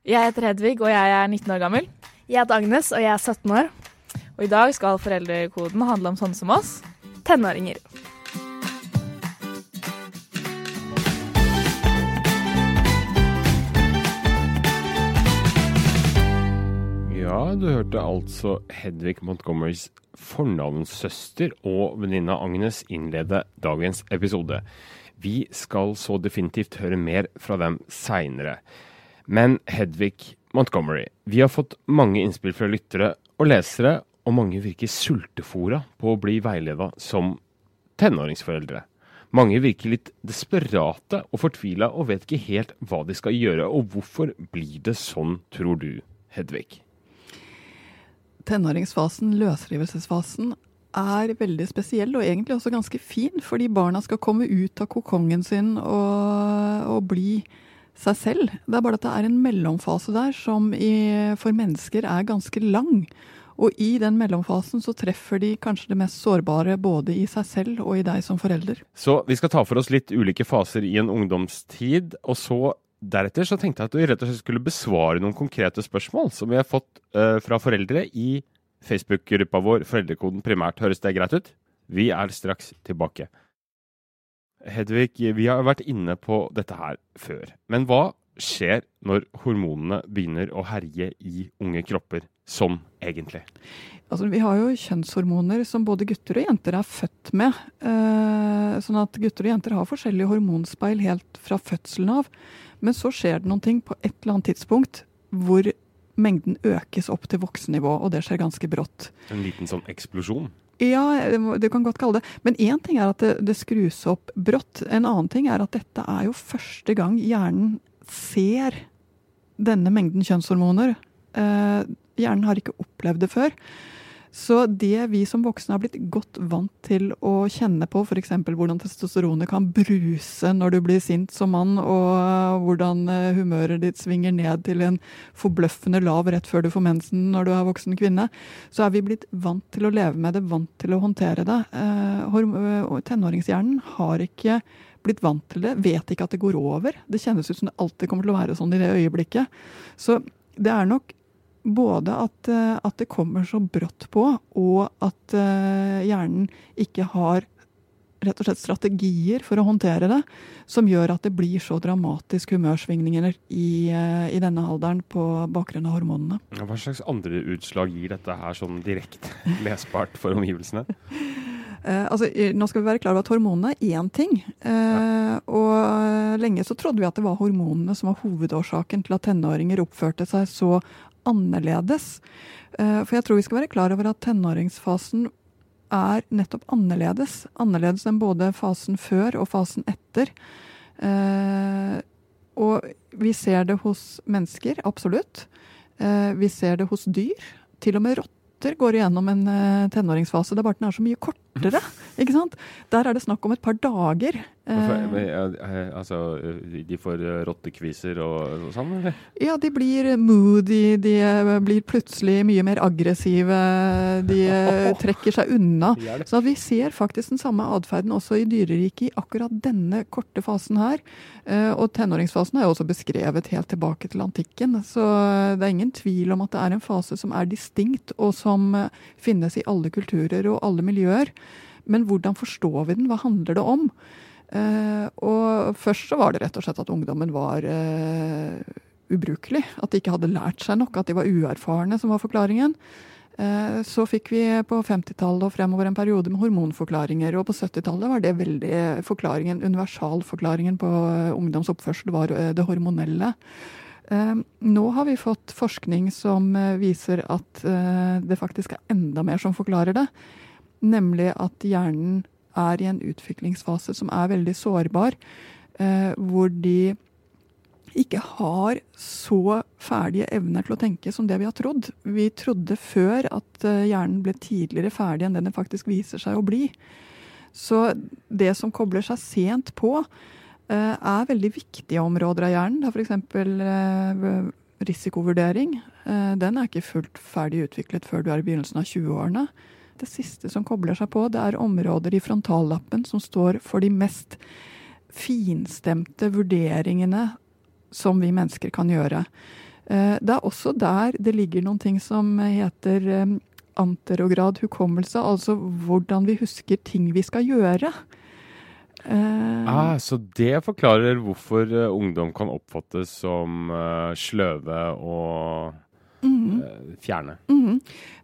Jeg heter Hedvig, og jeg er 19 år gammel. Jeg heter Agnes, og jeg er 17 år. Og i dag skal foreldrekoden handle om sånne som oss. Tenåringer. Ja, du hørte altså Hedvig Montgomerys fornavnssøster og venninna Agnes innlede dagens episode. Vi skal så definitivt høre mer fra dem seinere. Men Hedvig Montgomery, vi har fått mange innspill fra lyttere og lesere, og mange virker sultefora på å bli veileda som tenåringsforeldre. Mange virker litt desperate og fortvila og vet ikke helt hva de skal gjøre. Og hvorfor blir det sånn, tror du, Hedvig? tenåringsfasen, løsrivelsesfasen, er veldig spesiell og egentlig også ganske fin, fordi barna skal komme ut av kokongen sin og, og bli seg selv. Det er bare at det er en mellomfase der som i, for mennesker er ganske lang. Og i den mellomfasen så treffer de kanskje det mest sårbare både i seg selv og i deg som forelder. Så vi skal ta for oss litt ulike faser i en ungdomstid, og så deretter så tenkte jeg at vi rett og slett skulle besvare noen konkrete spørsmål som vi har fått uh, fra foreldre i Facebook-gruppa vår Foreldrekoden primært. Høres det greit ut? Vi er straks tilbake. Hedvig, vi har vært inne på dette her før. Men hva skjer når hormonene begynner å herje i unge kropper, sånn egentlig? Altså, vi har jo kjønnshormoner som både gutter og jenter er født med. Eh, sånn at gutter og jenter har forskjellige hormonspeil helt fra fødselen av. Men så skjer det noen ting på et eller annet tidspunkt hvor mengden økes opp til voksennivå, og det skjer ganske brått. En liten sånn eksplosjon? Ja, du kan godt kalle det. Men én ting er at det, det, skrus opp brått. En annen ting er at dette er jo første gang hjernen ser denne mengden kjønnshormoner. Eh, hjernen har ikke opplevd det før. Så det vi som voksne har blitt godt vant til å kjenne på, f.eks. hvordan testosteronet kan bruse når du blir sint som mann, og hvordan eh, humøret ditt svinger ned til en forbløffende lav rett før du får mensen når du er voksen kvinne, så er vi blitt vant til å leve med det, vant til å håndtere det. Eh, tenåringshjernen har ikke blitt vant til det, vet ikke at det går over. Det kjennes ut som det alltid kommer til å være sånn i det øyeblikket. Så det er nok både at, eh, at, det kommer så brått på, og at uh, hjernen ikke har rett og slett strategier for å håndtere det, som gjør at det blir så dramatiske humørsvingninger i, uh, i denne alderen på bakgrunn av hormonene. Hva slags andre utslag gir dette her sånn direkte lesbart for omgivelsene? eh, altså, nå skal vi være klar over at hormonene er én ting. Uh, og lenge så trodde vi at det var hormonene som var hovedårsaken til at tenåringer oppførte seg så annerledes. Eh, for jeg tror vi skal være klar over at tenåringsfasen er nettopp annerledes. Annerledes enn både fasen før og fasen etter. Eh, og vi ser det hos mennesker, absolutt. Eh, vi ser det hos dyr. Til og med rotter går igjennom en tenåringsfase. Det er bare den er så mye kortere. Ikke sant? Der er det snakk om et par dager. Uh, altså, de får rottekviser og, og sånn, eller? Ja, de blir moody. De blir plutselig mye mer aggressive. De trekker seg unna. Så vi ser faktisk den samme atferden også i dyreriket i akkurat denne korte fasen her. Og tenåringsfasen er jo også beskrevet helt tilbake til antikken. Så det er ingen tvil om at det er en fase som er distinkt, og som eh, finnes i alle kulturer og alle miljøer. Men hvordan forstår vi den? Hva handler det om? Uh, og først så var det rett og slett at ungdommen var uh, ubrukelig. At de ikke hadde lært seg nok. At de var uerfarne, som var forklaringen. Uh, så fikk vi på 50-tallet og fremover en periode med hormonforklaringer. Og på 70-tallet var det veldig forklaringen, universalforklaringen på ungdoms oppførsel var det hormonelle. Eh, nå har vi fått forskning som eh, viser at eh, det faktisk er enda mer som forklarer det. Nemlig at hjernen er i en utviklingsfase som er veldig sårbar. Hvor de ikke har så ferdige evner til å tenke som det vi har trodd. Vi trodde før at hjernen ble tidligere ferdig enn det den faktisk viser seg å bli. Så det som kobler seg sent på, Eh, er veldig viktige områder av hjernen. Er f.eks. Eh, risikovurdering. Eh, den er ikke fullt ferdig utviklet før du er i begynnelsen av 20-årene. Det siste som kobler seg på, det er områder i frontallappen som står for de mest finstemte vurderingene som vi mennesker kan gjøre. Eh, det er også der det ligger noen ting som heter eh, anterograd hukommelse, altså hvordan vi husker ting vi skal gjøre. Uh, ah, så det forklarer hvorfor ungdom kan oppfattes som sløve og mm. fjerne. Mm.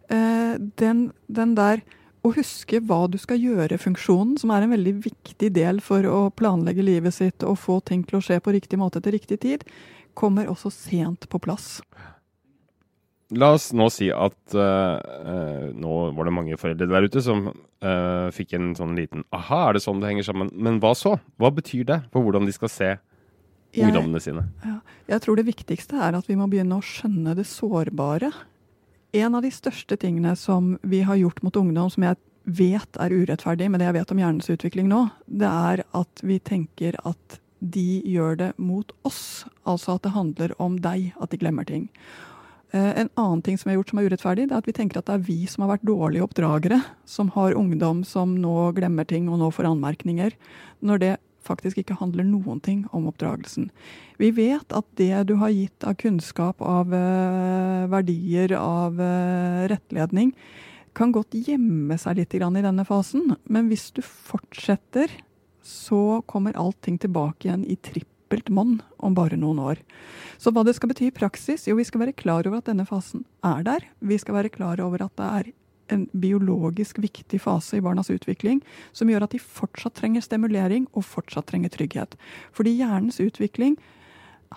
Den, den, der å huske hva du skal gjøre-funksjonen, som er en veldig viktig del for å planlegge livet sitt og få ting til å skje på riktig måte til riktig tid, kommer også sent på plass. La oss nå si at uh, nå var det mange foreldre der ute som uh, fikk en sånn liten aha, er det sånn det henger sammen? Men hva så? Hva betyr det for hvordan de skal se ungdommene sine? Ja, jeg tror det viktigste er at vi må begynne å skjønne det sårbare. En av de største tingene som vi har gjort mot ungdom, som jeg vet er urettferdig med det jeg vet om hjernens utvikling nå, det er at vi tenker at de gjør det mot oss. Altså at det handler om deg, at de glemmer ting. Eh, en annen ting som vi har gjort som er urettferdig, det er at vi tenker at det er vi som har vært dårlige oppdragere, som har ungdom som nå glemmer ting og nå får anmerkninger, når det faktisk ikke handler noen ting om oppdragelsen. Vi vet at det du har gitt av kunnskap, av uh, verdier, av uh, rettledning, kan godt gjemme seg litt i denne fasen. Men hvis du fortsetter, så kommer allting tilbake igjen i tripp trippelt monn om bare noen år. Så hva det skal bety i praksis? Jo, vi skal være klar over at denne fasen er der. Vi skal være klar over at det er en biologisk viktig fase i barnas utvikling som gjør at de fortsatt trenger stimulering og fortsatt trenger trygghet. Fordi hjernens utvikling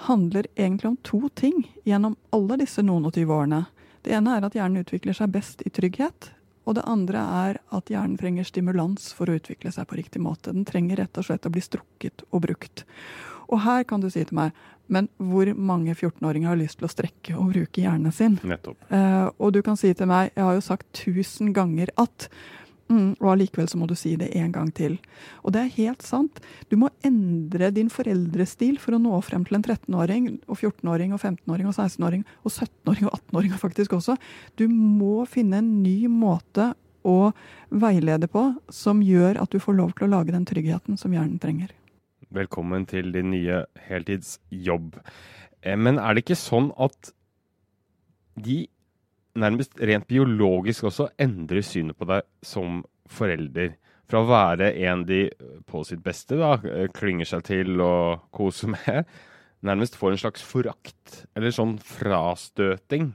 handler egentlig om to ting gjennom alle disse noen og tyve årene. Det ene er at hjernen utvikler seg best i trygghet. Og det andre er at hjernen trenger stimulans for å utvikle seg på riktig måte. Den trenger rett og slett å bli strukket og brukt. Og her kan du si til meg men hvor mange 14-åringer har lyst til å strekke og bruke hjernen sin? Nettopp. Eh, og du kan si til meg jeg har jo sagt tusen ganger at mm, og allikevel så må du si det en gang til. Og det er helt sant. Du må endre din foreldrestil for å nå frem til en 13-åring og 14-åring og 15-åring og 16-åring og 17-åring og 18-åring faktisk også. Du må finne en ny måte å veilede på som gjør at du får lov til å lage den tryggheten som hjernen trenger. Velkommen til din nye heltidsjobb. Eh, men er det ikke sånn at de nærmest rent biologisk også endrer synet på deg som forelder? Fra å være en de på sitt beste da, eh, klynger seg til og koser med, nærmest får en slags forakt, eller sånn frastøting,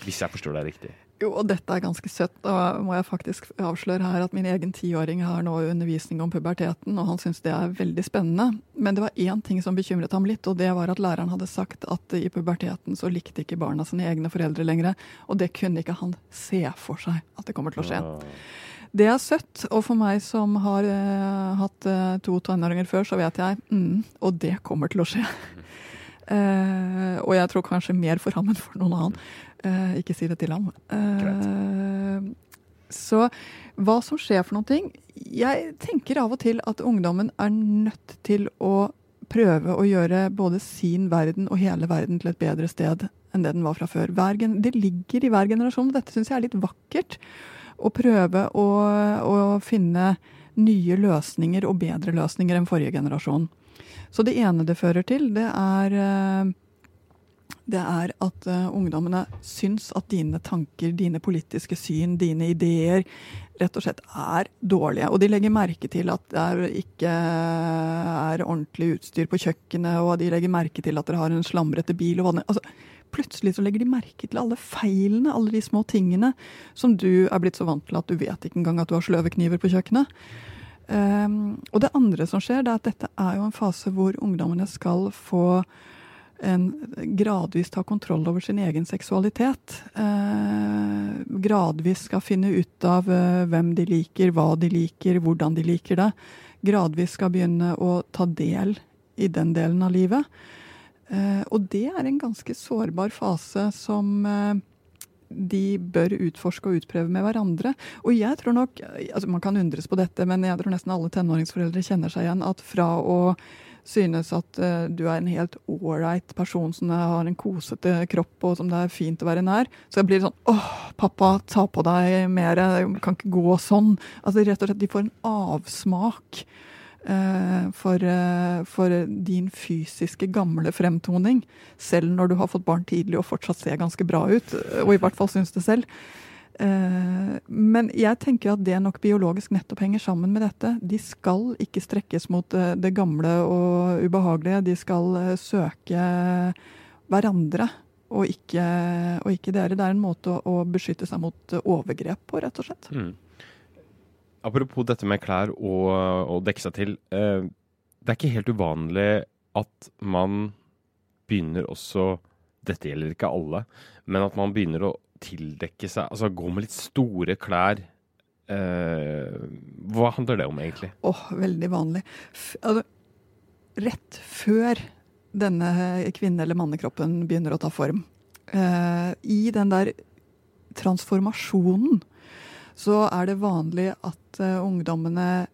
hvis jeg forstår deg riktig? Jo, og dette er ganske søtt. Da må jeg faktisk avsløre her at min egen tiåring har nå undervisning om puberteten, og han syns det er veldig spennende. Men det var én ting som bekymret ham litt, og det var at læreren hadde sagt at i puberteten så likte ikke barna sine egne foreldre lenger. Og det kunne ikke han se for seg at det kommer til å skje. Det er søtt, og for meg som har uh, hatt uh, to tenåringer før, så vet jeg mm, Og det kommer til å skje. Uh, og jeg tror kanskje mer for ham enn for noen annen. Uh, ikke si det til ham. Uh, så hva som skjer for noen ting Jeg tenker av og til at ungdommen er nødt til å prøve å gjøre både sin verden og hele verden til et bedre sted enn det den var fra før. det ligger i hver generasjon, og dette syns jeg er litt vakkert. Å prøve å, å, finne nye løsninger og bedre løsninger enn forrige generasjon. Så det ene det fører til, det er uh, det er at uh, ungdommene syns at dine tanker, dine politiske syn, dine ideer rett og slett er dårlige. Og de legger merke til at det ikke er ordentlig utstyr på kjøkkenet, og de legger merke til at dere har en slamrete bil. og altså, Plutselig så legger de merke til alle feilene, alle de små tingene som du er blitt så vant til at du vet ikke engang at du har sløve kniver på kjøkkenet. Um, og det andre som skjer, det er at dette er jo en fase hvor ungdommene skal få en gradvis ta kontroll over sin egen seksualitet. Uh, gradvis skal finne ut av uh, hvem de liker, hva de liker, hvordan de liker det. Gradvis skal begynne å ta del i den delen av livet. Uh, og det er en ganske sårbar fase som eh, de bør utforske og utprøve med hverandre. Og jeg tror nok, altså Man kan undres på dette, men jeg tror nesten alle tenåringsforeldre kjenner seg igjen at fra å synes at uh, du er en helt ålreit person som har en kosete kropp og som det er fint å være nær, så blir det sånn åh, pappa, ta på deg mer, kan ikke gå sånn. Altså rett og slett, de får en avsmak for, eh, for din fysiske gamle fremtoning, selv når du har fått barn tidlig og fortsatt ser ganske bra ut, og i hvert fall syns det selv. Eh, men jeg tenker at det nok biologisk nettopp henger sammen med dette. De skal ikke strekkes mot eh, det gamle og ubehagelige. De skal eh, søke hverandre og ikke, og ikke dere. Det er en måte å beskytte seg mot overgrep på, rett og slett. Mm. Apropos dette med klær og, å dekke seg til. Eh, det er ikke helt uvanlig at man begynner også Dette gjelder ikke alle, men at man begynner å tildekke seg Altså gå med litt store klær. Eh, hva handler det om, egentlig? Åh, veldig vanlig. F altså, rett før denne kvinne- eller mannekroppen begynner å ta form, eh, i den der transformasjonen, så er det vanlig at eh, ungdommene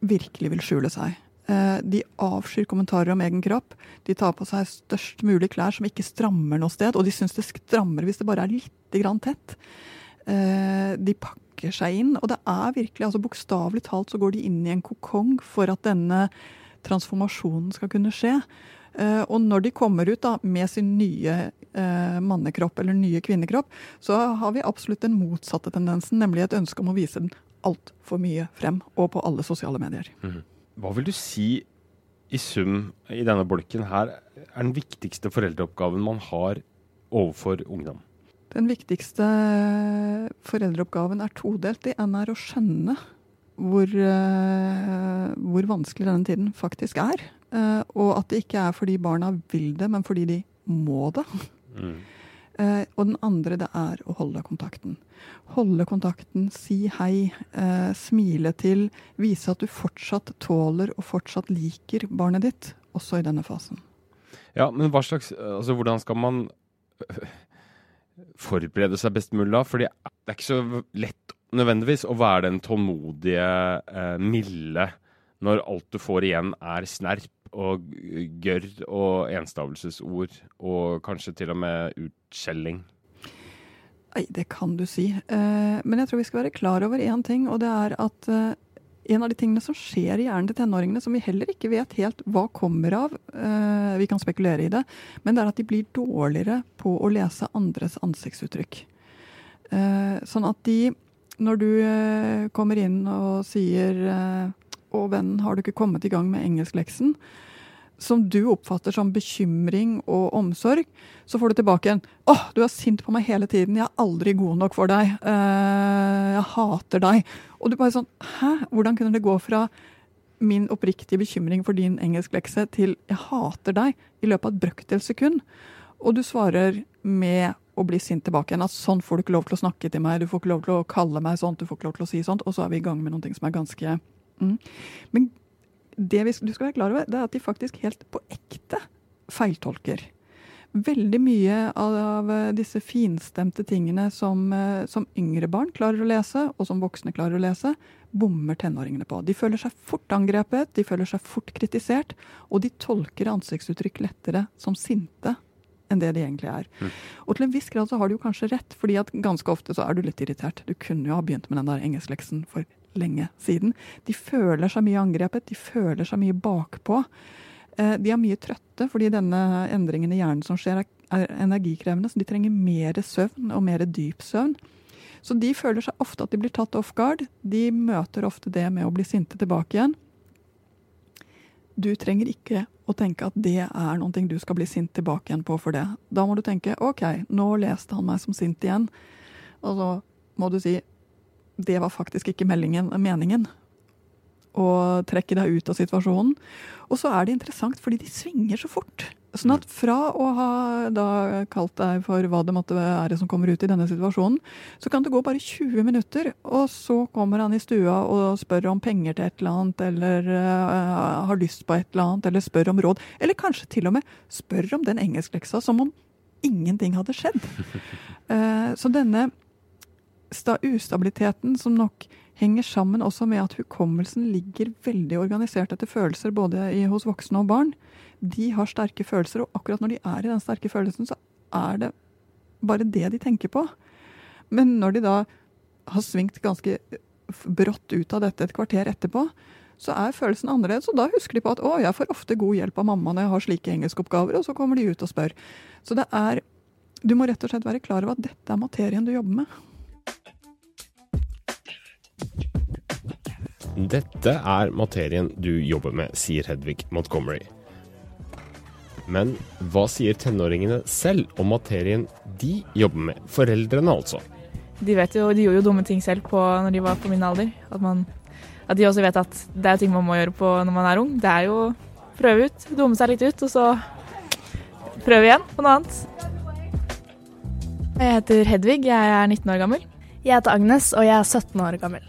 virkelig vil skjule seg. Eh, de avskyr kommentarer om egen kropp. De tar på seg størst mulig klær som ikke strammer noe sted, og de syns det strammer hvis det bare er lite grann tett. Eh, de pakker seg inn, og det er virkelig, altså bokstavelig talt så går de inn i en kokong for at denne transformasjonen skal kunne skje. Og når de kommer ut da, med sin nye mannekropp eller nye kvinnekropp, så har vi absolutt den motsatte tendensen, nemlig et ønske om å vise den altfor mye frem, og på alle sosiale medier. Mm. Hva vil du si i sum i denne bolken her er den viktigste foreldreoppgaven man har overfor ungdom? Den viktigste foreldreoppgaven er todelt. Det ene er å skjønne hvor, uh, hvor, vanskelig denne tiden faktisk er. Uh, og at det ikke er fordi barna vil det, men fordi de må det. Mm. Uh, og den andre det er å holde kontakten holde kontakten, si hei, eh, smile til, vise at du fortsatt tåler og fortsatt liker barnet ditt, også i denne fasen. Ja, men hva slags, altså hvordan skal man forberede seg best mulig da? Fordi det er ikke så lett nødvendigvis å være den tålmodige, eh, milde, når alt du får igjen er snerp og gørr og enstavelsesord, og kanskje til og med utskjelling. Nei, det kan du si. Eh, men jeg tror vi skal være klar over én ting, og det er at eh, en av de tingene som skjer i hjernen til tenåringene, som vi heller ikke vet helt hva kommer av, eh, vi kan spekulere i det, men det er at de blir dårligere på å lese andres ansiktsuttrykk. Sånn at de, når du kommer inn og sier 'Å, vennen, har du ikke kommet i gang med engelskleksen?' som du oppfatter som bekymring og omsorg, så får du tilbake en 'Å, oh, du er sint på meg hele tiden. Jeg er aldri god nok for deg. Uh, jeg hater deg.' Og du bare sånn 'Hæ? Hvordan kunne det gå fra min oppriktige bekymring for din engelsklekse til 'jeg hater deg' i løpet av et brøkdels sekund?' Og du svarer med å bli sint tilbake igjen. At sånn får du ikke lov til å snakke til meg, du får ikke lov til å kalle meg sånt, du får ikke lov til å si sånt. Og så er vi i gang med ting som er ganske mm. Men det vi, du skal være klar over, det er at de faktisk helt på ekte feiltolker. Veldig mye av disse finstemte tingene som, eh, som, yngre barn klarer å lese, og som voksne klarer å lese, bommer tenåringene på. De føler seg fort angrepet, de føler seg fort kritisert, og de tolker ansiktsuttrykk lettere som sinte enn det de egentlig er. Mm. Og til en viss grad så har du jo kanskje rett, fordi at ganske ofte så er du litt irritert. Du kunne jo ha begynt med den der engelskleksen for lenge siden. De føler seg mye angrepet, de føler seg mye bakpå. Eh, de er mye trøtte fordi denne endringen i hjernen som skjer, er energikrevende, så de trenger mer søvn og mer dyp søvn. Så de føler seg ofte at de blir tatt off guard. De møter ofte det med å bli sinte tilbake igjen. Du trenger ikke å tenke at det er noe du skal bli sint tilbake igjen på for det. Da må du tenke OK, nå leste han meg som sint igjen. Og så må du si det var faktisk ikke meldingen, meningen. Å trekke deg ut av situasjonen. Og så er det interessant, fordi de svinger så fort. Sånn at fra å ha da kalt deg for hva det måtte være som kommer ut i denne situasjonen, så kan det gå bare 20 minutter, og så kommer han i stua og spør om penger til et eller annet, eller uh, har lyst på et eller annet, eller spør om råd. Eller kanskje til og med spør om den engelskleksa som om ingenting hadde skjedd. Uh, så denne ustabiliteten som nok henger sammen også med at hukommelsen ligger veldig organisert etter følelser både i, hos voksne og barn. De har sterke følelser, og akkurat når de er i den sterke følelsen, så er det bare det de tenker på. Men når de da har svingt ganske brått ut av dette et kvarter etterpå, så er følelsen annerledes. Og da husker de på at å, jeg får ofte god hjelp av mamma når jeg har slike engelskoppgaver, og så kommer de ut og spør. Så det er Du må rett og slett være klar over at dette er materien du jobber med. Dette er materien du jobber med, sier Hedvig Montgomery. Men hva sier tenåringene selv om materien de jobber med? Foreldrene, altså. De vet jo, de gjorde jo dumme ting selv på, når de var på min alder. At, man, at de også vet at det er ting man må gjøre på når man er ung. Det er jo prøve ut, dumme seg litt ut, og så prøve igjen på noe annet. Jeg heter Hedvig, jeg er 19 år gammel. Jeg heter Agnes, og jeg er 17 år gammel.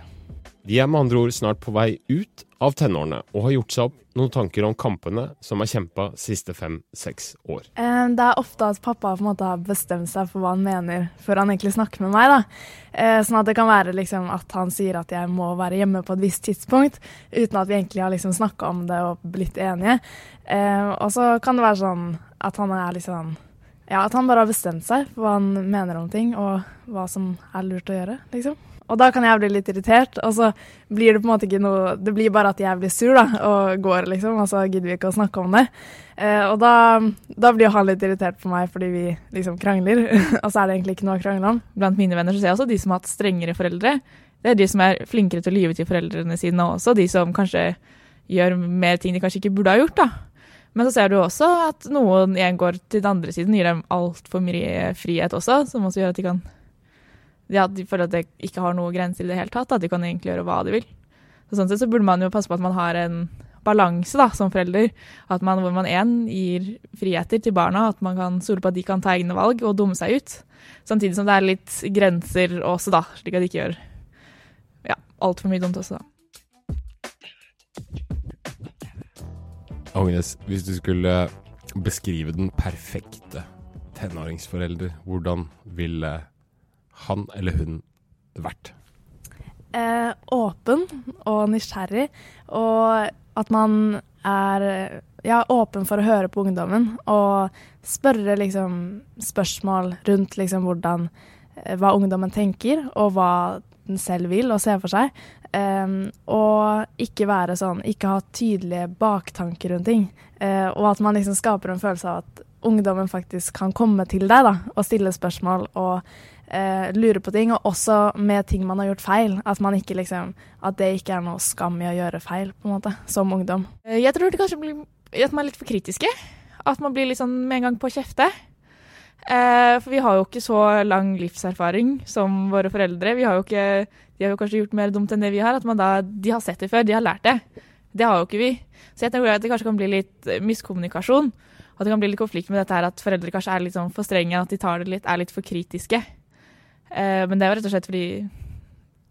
De er med andre ord snart på vei ut av tenårene og har gjort seg opp noen tanker om kampene som er kjempa siste fem-seks år. Det er ofte at pappa på en måte har bestemt seg for hva han mener før han egentlig snakker med meg. da. Eh, Sånn at det kan være liksom at han sier at jeg må være hjemme på et visst tidspunkt, uten at vi egentlig har liksom snakka om det og blitt enige. Og så kan det være sånn at han er liksom Ja, at han bare har bestemt seg for hva han mener om ting, og hva som er lurt å gjøre, liksom. Og da kan jeg bli litt irritert, og så blir det på en måte ikke noe Det blir bare at jeg blir sur, da, og går, liksom, og så gidder vi ikke å snakke om det. Eh, og da, da blir han litt irritert på meg fordi vi liksom krangler, og så er det egentlig ikke noe å krangle om. Blant mine venner så ser jeg også de som har hatt strengere foreldre. Det er de som er flinkere til å lyve til foreldrene sine også, de som kanskje gjør mer ting de kanskje ikke burde ha gjort. da. Men så ser du også at noen igjen går til den andre siden, gir dem altfor mye frihet også, som også gjør at de kan ja, de føler at det ikke har noen grenser i det hele tatt. At de kan egentlig gjøre hva de vil. Så sånn sett så burde man jo passe på at man har en balanse da, som forelder. At man, hvor man én gir friheter til barna, at man kan stole på at de kan ta egne valg og dumme seg ut. Samtidig som det er litt grenser også, da, slik at de ikke gjør ja, altfor mye dumt også, da. Agnes, hvis du skulle beskrive den perfekte tenåringsforelder, hvordan ville han eller hun vært? eh, åpen og nysgjerrig, og at man er ja, åpen for å høre på ungdommen og spørre liksom spørsmål rundt liksom hvordan eh, hva ungdommen tenker, og hva den selv vil og ser for seg. Um, og ikke være sånn, ikke ha tydelige baktanker rundt ting. Uh, og at man liksom skaper en følelse av at ungdommen faktisk kan komme til deg da, og stille spørsmål og uh, lure på ting, og også med ting man har gjort feil. At ikke liksom At det ikke er noe skam i å gjøre feil, på en måte, som ungdom. Eh, Jeg tror det kanskje blir at man er litt for kritiske. At man blir litt sånn med en gang på kjefte. Eh, for vi har jo ikke så lang livserfaring som våre foreldre. Vi har jo ikke, de har jo kanskje gjort mer dumt enn det vi har. At man da, de har sett det før, de har lært det. Det har jo ikke vi. Så jeg tenker at det kanskje kan bli litt miskommunikasjon. At det kan bli litt konflikt med dette her at foreldre kanskje er litt sånn for strenge, at de tar det litt, er litt for kritiske. Eh, men det er jo rett og slett fordi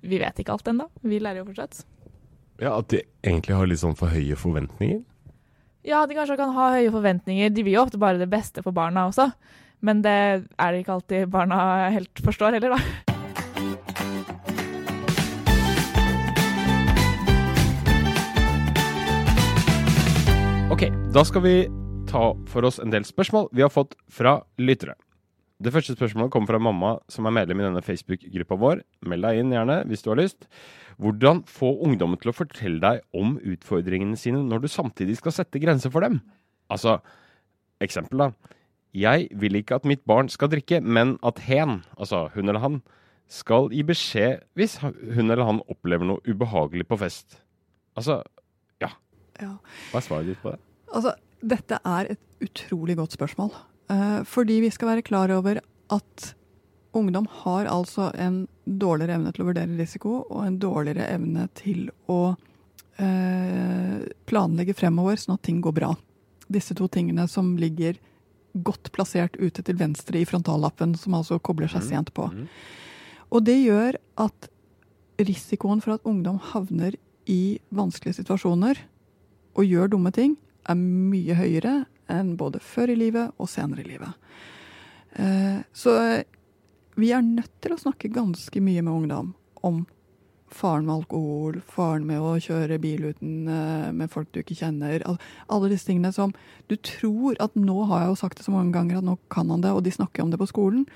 vi vet ikke alt ennå. Vi lærer jo fortsatt. Ja, At de egentlig har litt sånn for høye forventninger? Ja, de kanskje kan ha høye forventninger. De vil jo ofte bare det beste for barna også. Men det er det ikke alltid barna helt forstår heller, da. Ok, da skal vi ta for oss en del spørsmål vi har fått fra lyttere. Det første spørsmålet kommer fra mamma, som er medlem i denne Facebook-gruppa vår. Meld deg inn gjerne hvis du har lyst. Hvordan få ungdommen til å fortelle deg om utfordringene sine når du samtidig skal sette grenser for dem? Altså, eksempel da. Jeg vil ikke at mitt barn skal drikke, men at hen, altså hun eller han, skal gi beskjed hvis hun eller han opplever noe ubehagelig på fest. Altså, ja. Ja. Hva er svaret ditt på det? Altså, dette er et utrolig godt spørsmål. Eh, fordi vi skal være klar over at ungdom har altså en dårligere evne til å vurdere risiko, og en dårligere evne til å eh, planlegge fremover sånn at ting går bra. Disse to tingene som ligger godt plassert ute til venstre i frontallappen, som altså kobler seg sent på. Mhm. Og det gjør at risikoen for at ungdom havner i vanskelige situasjoner og gjør dumme ting, er mye høyere enn både før i livet og senere i livet. Eh, Så vi er nødt til å snakke ganske mye med ungdom om Faren med alkohol, faren med å kjøre bil uten eh, med folk du ikke kjenner. Alle disse tingene som du tror at nå har jeg jo sagt det så mange ganger at nå kan han det, og de snakker om det på skolen,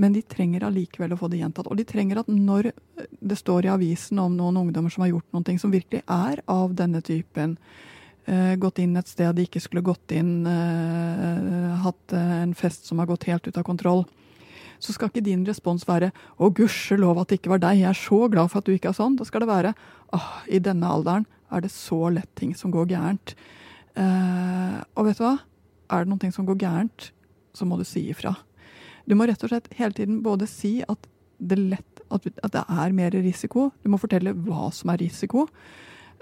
men de trenger allikevel å få det gjentatt. Og de trenger at når det står i avisen om noen ungdommer som har gjort noe som virkelig er av denne typen, eh, gått inn et sted de ikke skulle gått inn, eh, hatt en fest som har gått helt ut av kontroll, så skal ikke din respons være 'Å, gudskjelov at det ikke var deg, jeg er så glad for at du ikke er sånn'. Da skal det være 'Åh, i denne alderen er det så lett ting som går gærent'. Eh, og vet du hva? Er det noe som går gærent, så må du si ifra. Du må rett og slett hele tiden både si at det, lett, at det er mer risiko. Du må fortelle hva som er risiko.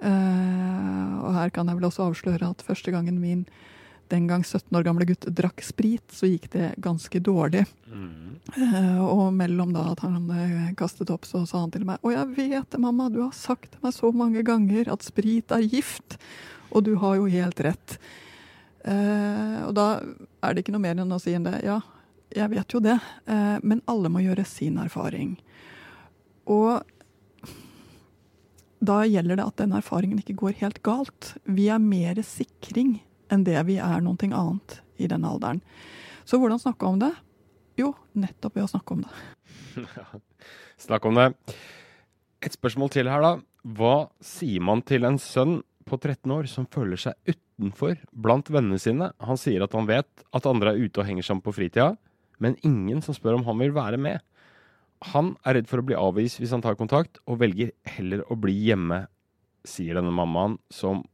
Eh, og her kan jeg vel også avsløre at første gangen min den gang 17 år gamle gutt drakk sprit, så gikk det ganske dårlig. Mm. Uh, og mellom da at han uh, kastet opp, så sa han til meg Å, jeg vet det, mamma, du har sagt til meg så mange ganger at sprit er gift. Og du har jo helt rett. Uh, og da er det ikke noe mer enn å si enn det. Ja, jeg vet jo det. men alle må gjøre sin erfaring. Og da gjelder det at den erfaringen ikke går helt galt. Vi er mer sikring enn det vi er noe annet i den alderen. Så hvordan snakke om det? Jo, nettopp ved å snakke om det. Snakk om det. Et spørsmål til her, da. Hva sier man til en sønn på 13 år som føler seg utenfor blant vennene sine? Han sier at han vet at andre er ute og henger sammen på fritida, men ingen som spør om han vil være med. Han er redd for å bli avvist hvis han tar kontakt, og velger heller å bli hjemme, sier denne mammaen, som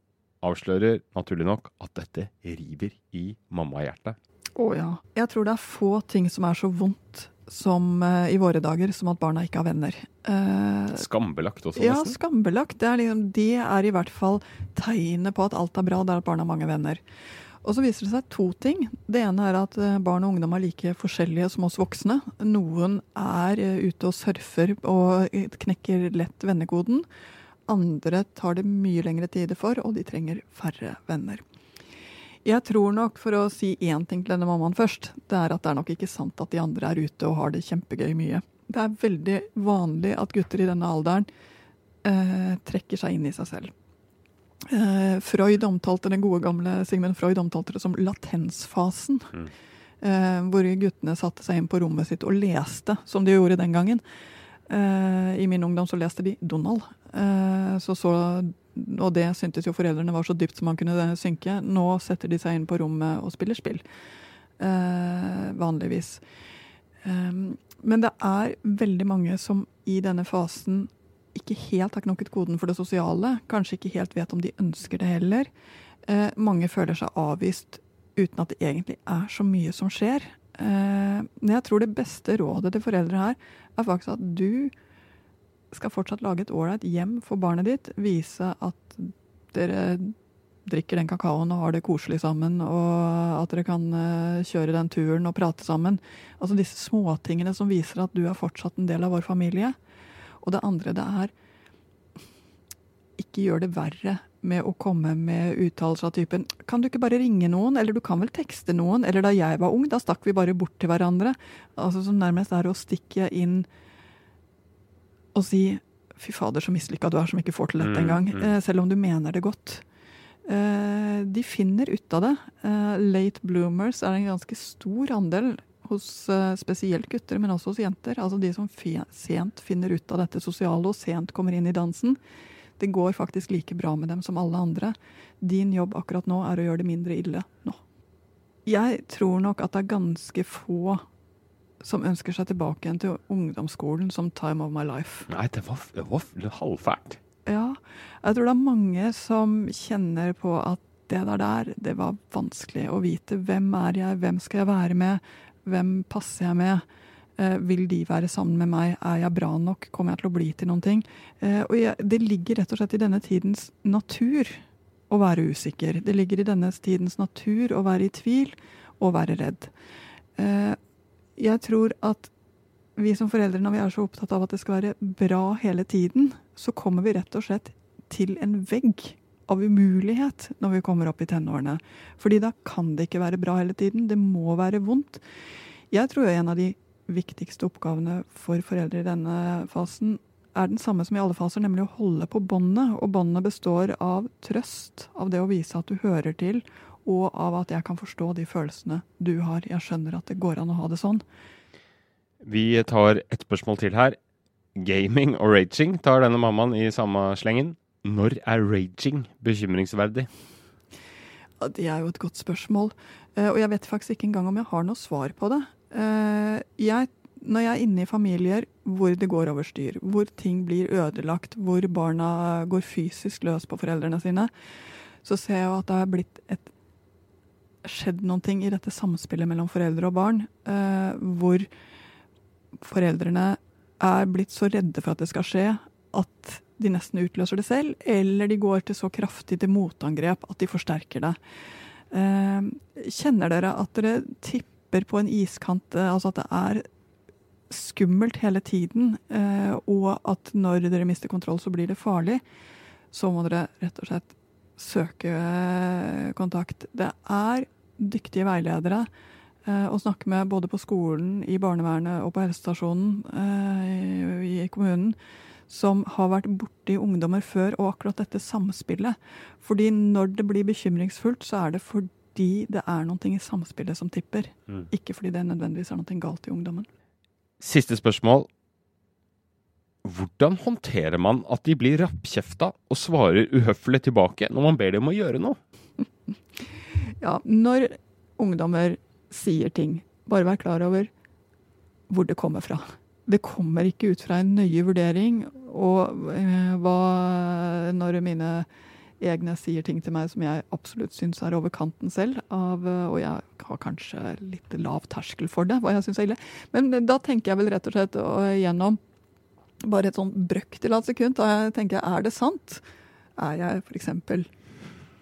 avslører naturlig nok at dette river i mammahjertet. Å oh, ja. Jeg tror det er få ting som er så vondt som uh, i våre dager som at barna ikke har venner. Uh, skambelagt også, nesten? Ja, skambelagt. Det er, liksom, det er i hvert fall tegnet på at alt er bra, det er at barna har mange venner. Og så viser det seg to ting. Det ene er at eh, barn og ungdom er like forskjellige som oss voksne. Noen er ute og surfer og knekker lett vennekoden. Andre tar det mye lengre tid for, og de trenger færre venner. Jeg tror nok, for å si én ting til denne mammaen først, det er at det er nok ikke sant at de andre er ute og har det kjempegøy mye. Det er veldig vanlig at gutter i denne alderen eh, trekker seg inn i seg selv. Eh, Freud omtalte den gode gamle Sigmund Freud omtalte det som latensfasen. Mm. Eh, hvor guttene satte seg inn på rommet sitt og leste, som de gjorde den gangen. Eh, I min ungdom så leste de Donald. Eh, så, så, og det syntes jo foreldrene var så dypt som man kunne synke. Nå setter de seg inn på rommet og spiller spill. Eh, vanligvis. men det er veldig mange som i denne fasen ikke helt har knokket koden for det sosiale. Kanskje ikke helt vet om de ønsker det heller. mange føler seg avvist uten at det egentlig er så mye som skjer. Men jeg tror det beste rådet til foreldre her er faktisk at du skal fortsatt lage et ålreit hjem for barnet ditt. Vise at dere drikker den kakaoen og har det koselig sammen, og at dere kan uh, kjøre den turen og prate sammen. Altså disse småtingene som viser at du er fortsatt en del av vår familie. Og det andre det er ikke gjør det verre med å komme med uttalelser av typen 'Kan du ikke bare ringe noen?' Eller 'Du kan vel tekste noen?' Eller 'Da jeg var ung, da stakk vi bare bort til hverandre'. Altså Som nærmest er å stikke inn og si 'Fy fader, så mislykka du er som ikke får til dette mm, engang'. Mm. mm. selv om du mener det godt. Eh, de finner ut av det. Eh, late bloomers er en ganske stor andel hos spesielt gutter, men også hos jenter. Altså de som sent finner ut av dette sosiale og sent kommer inn i dansen det går faktisk like bra med dem som alle andre. Din jobb akkurat nå er å gjøre det mindre ille nå. Jeg tror nok at det er ganske få som ønsker seg tilbake igjen til ungdomsskolen som time of my life. Nei, det var, det var halvfælt. Ja. Jeg tror det er mange som kjenner på at det der der, det var vanskelig å vite. Hvem er jeg, hvem skal jeg være med, hvem passer jeg med? Eh, vil de være sammen med meg? Er jeg bra nok? Kommer jeg til å bli til noen ting? Eh, og jeg, det ligger rett og slett i denne tidens natur å være usikker. Det ligger i denne tidens natur å være i tvil og være redd. Eh, jeg tror at vi som foreldre, når vi er så opptatt av at det skal være bra hele tiden, så kommer vi rett og slett til en vegg av umulighet når vi kommer opp i tenårene. Fordi da kan det ikke være bra hele tiden. Det må være vondt. Jeg tror en av de viktigste oppgavene for foreldre i denne fasen er den samme som i alle faser, nemlig å holde på båndet. Og båndet består av trøst, av det å vise at du hører til, og av at jeg kan forstå de følelsene du har. Jeg skjønner at det går an å ha det sånn. Vi tar et spørsmål til her. Gaming og raging tar denne mammaen i samme slengen. Når er raging bekymringsverdig? Det er jo et godt spørsmål. Eh, og jeg vet faktisk ikke engang om jeg har noe svar på det. Eh, jeg, når jeg er inne i familier hvor det går over styr, hvor ting blir ødelagt, hvor barna går fysisk løs på foreldrene sine, så ser jeg jo at det har blitt et skjedd noen ting i dette samspillet mellom foreldre og barn, eh, hvor foreldrene er blitt så redde for at det skal skje, at de nesten utløser det selv, eller de går til så kraftig til motangrep at de forsterker det. Eh, kjenner dere at dere tipper på en iskant, eh, altså at det er skummelt hele tiden, eh, og at når dere mister kontroll, så blir det farlig, så må dere rett og slett søke eh, kontakt. Det er dyktige veiledere å snakke med både på skolen, i barnevernet og på helsestasjonen i kommunen som har vært borti ungdommer før, og akkurat dette samspillet. Fordi når det blir bekymringsfullt, så er det fordi det er noe i samspillet som tipper. Mm. Ikke fordi det nødvendigvis er noe galt i ungdommen. Siste spørsmål. Hvordan håndterer man at de blir rappkjefta og svarer uhøflig tilbake når man ber dem om å gjøre noe? Ja, når ungdommer sier ting, bare vær klar over hvor det kommer fra. Det kommer ikke ut fra en nøye vurdering. Og eh, hva når mine egne sier ting til meg som jeg absolutt syns er over kanten selv, av, eh, og jeg har kanskje litt lav terskel for det, hva jeg syns er ille. Men da tenker jeg vel rett og slett gjennom bare et sånn brøkdel av et sekund. Da tenker jeg, er det sant? Er jeg f.eks.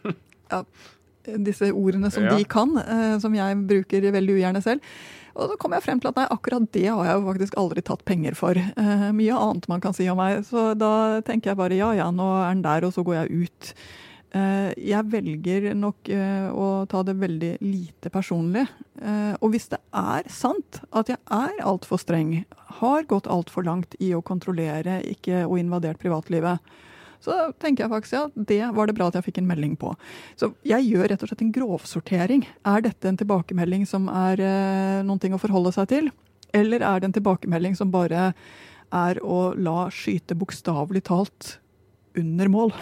Ja, disse ordene som Ja. de kan, eh, som jeg bruker veldig ugjerne selv. Og så kom jeg frem til at nei, akkurat det har jeg jo faktisk aldri tatt penger for. Eh, mye annet man kan si om meg. Så da tenker jeg bare ja ja, nå er den der, og så går jeg ut. Eh, jeg velger nok eh, å ta det veldig lite personlig. Eh, og hvis det er sant at jeg er altfor streng, har gått altfor langt i å kontrollere ikke, og invadert privatlivet, så tenker jeg faktisk ja, det var det bra at jeg fikk en melding på. Så jeg gjør rett og slett en grovsortering. Er dette en tilbakemelding som er eh, noen ting å forholde seg til? Eller er det en tilbakemelding som bare er å la skyte bokstavelig talt under mål?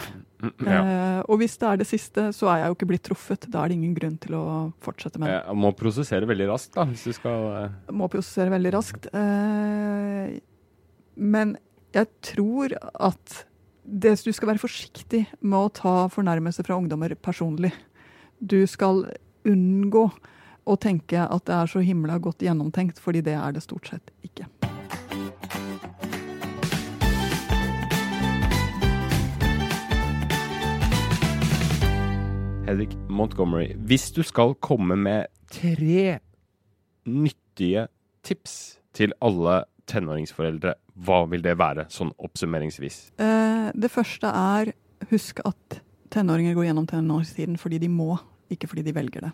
Ja. Eh, og hvis det er det siste, så er jeg jo ikke blitt truffet. Da er det ingen grunn til å fortsette med det. Jeg må prosessere veldig raskt, da, hvis du skal eh, Må prosessere veldig raskt. Eh, men jeg tror at det, du skal være forsiktig med å ta fornærmelser fra ungdommer personlig. Du skal unngå å tenke at det er så himla godt gjennomtenkt, fordi det er det stort sett ikke. Hedvig Montgomery, hvis du skal komme med tre nyttige tips til alle tenåringsforeldre, hva vil det være, sånn oppsummeringsvis? Eh, det første er husk at tenåringer går gjennom tenåringstiden fordi de må, ikke fordi de velger det.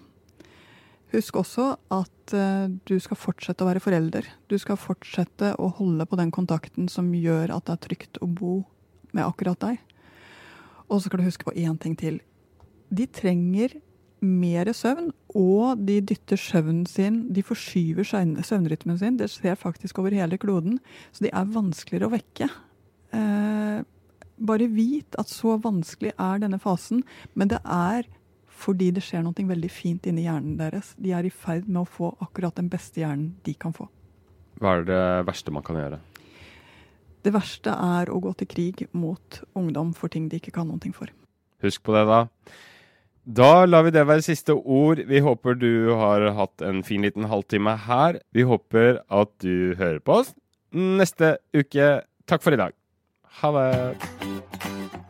Husk også at eh, du skal fortsette å være forelder. Du skal fortsette å holde på den kontakten som gjør at det er trygt å bo med akkurat deg. Og så skal du huske på én ting til. De trenger mer søvn, og de dytter søvnen sin De forskyver søvnrytmen sin. Det skjer faktisk over hele kloden. Så de er vanskeligere å vekke. Eh, bare vit at så vanskelig er denne fasen, men det er fordi det skjer noe veldig fint inni hjernen deres. De er i ferd med å få akkurat den beste hjernen de kan få. Hva er det verste man kan gjøre? Det verste er å gå til krig mot ungdom for ting de ikke kan noe for. Husk på det, da. Da lar vi det være siste ord. Vi håper du har hatt en fin liten halvtime her. Vi håper at du hører på oss neste uke. Takk for i dag. Ha det.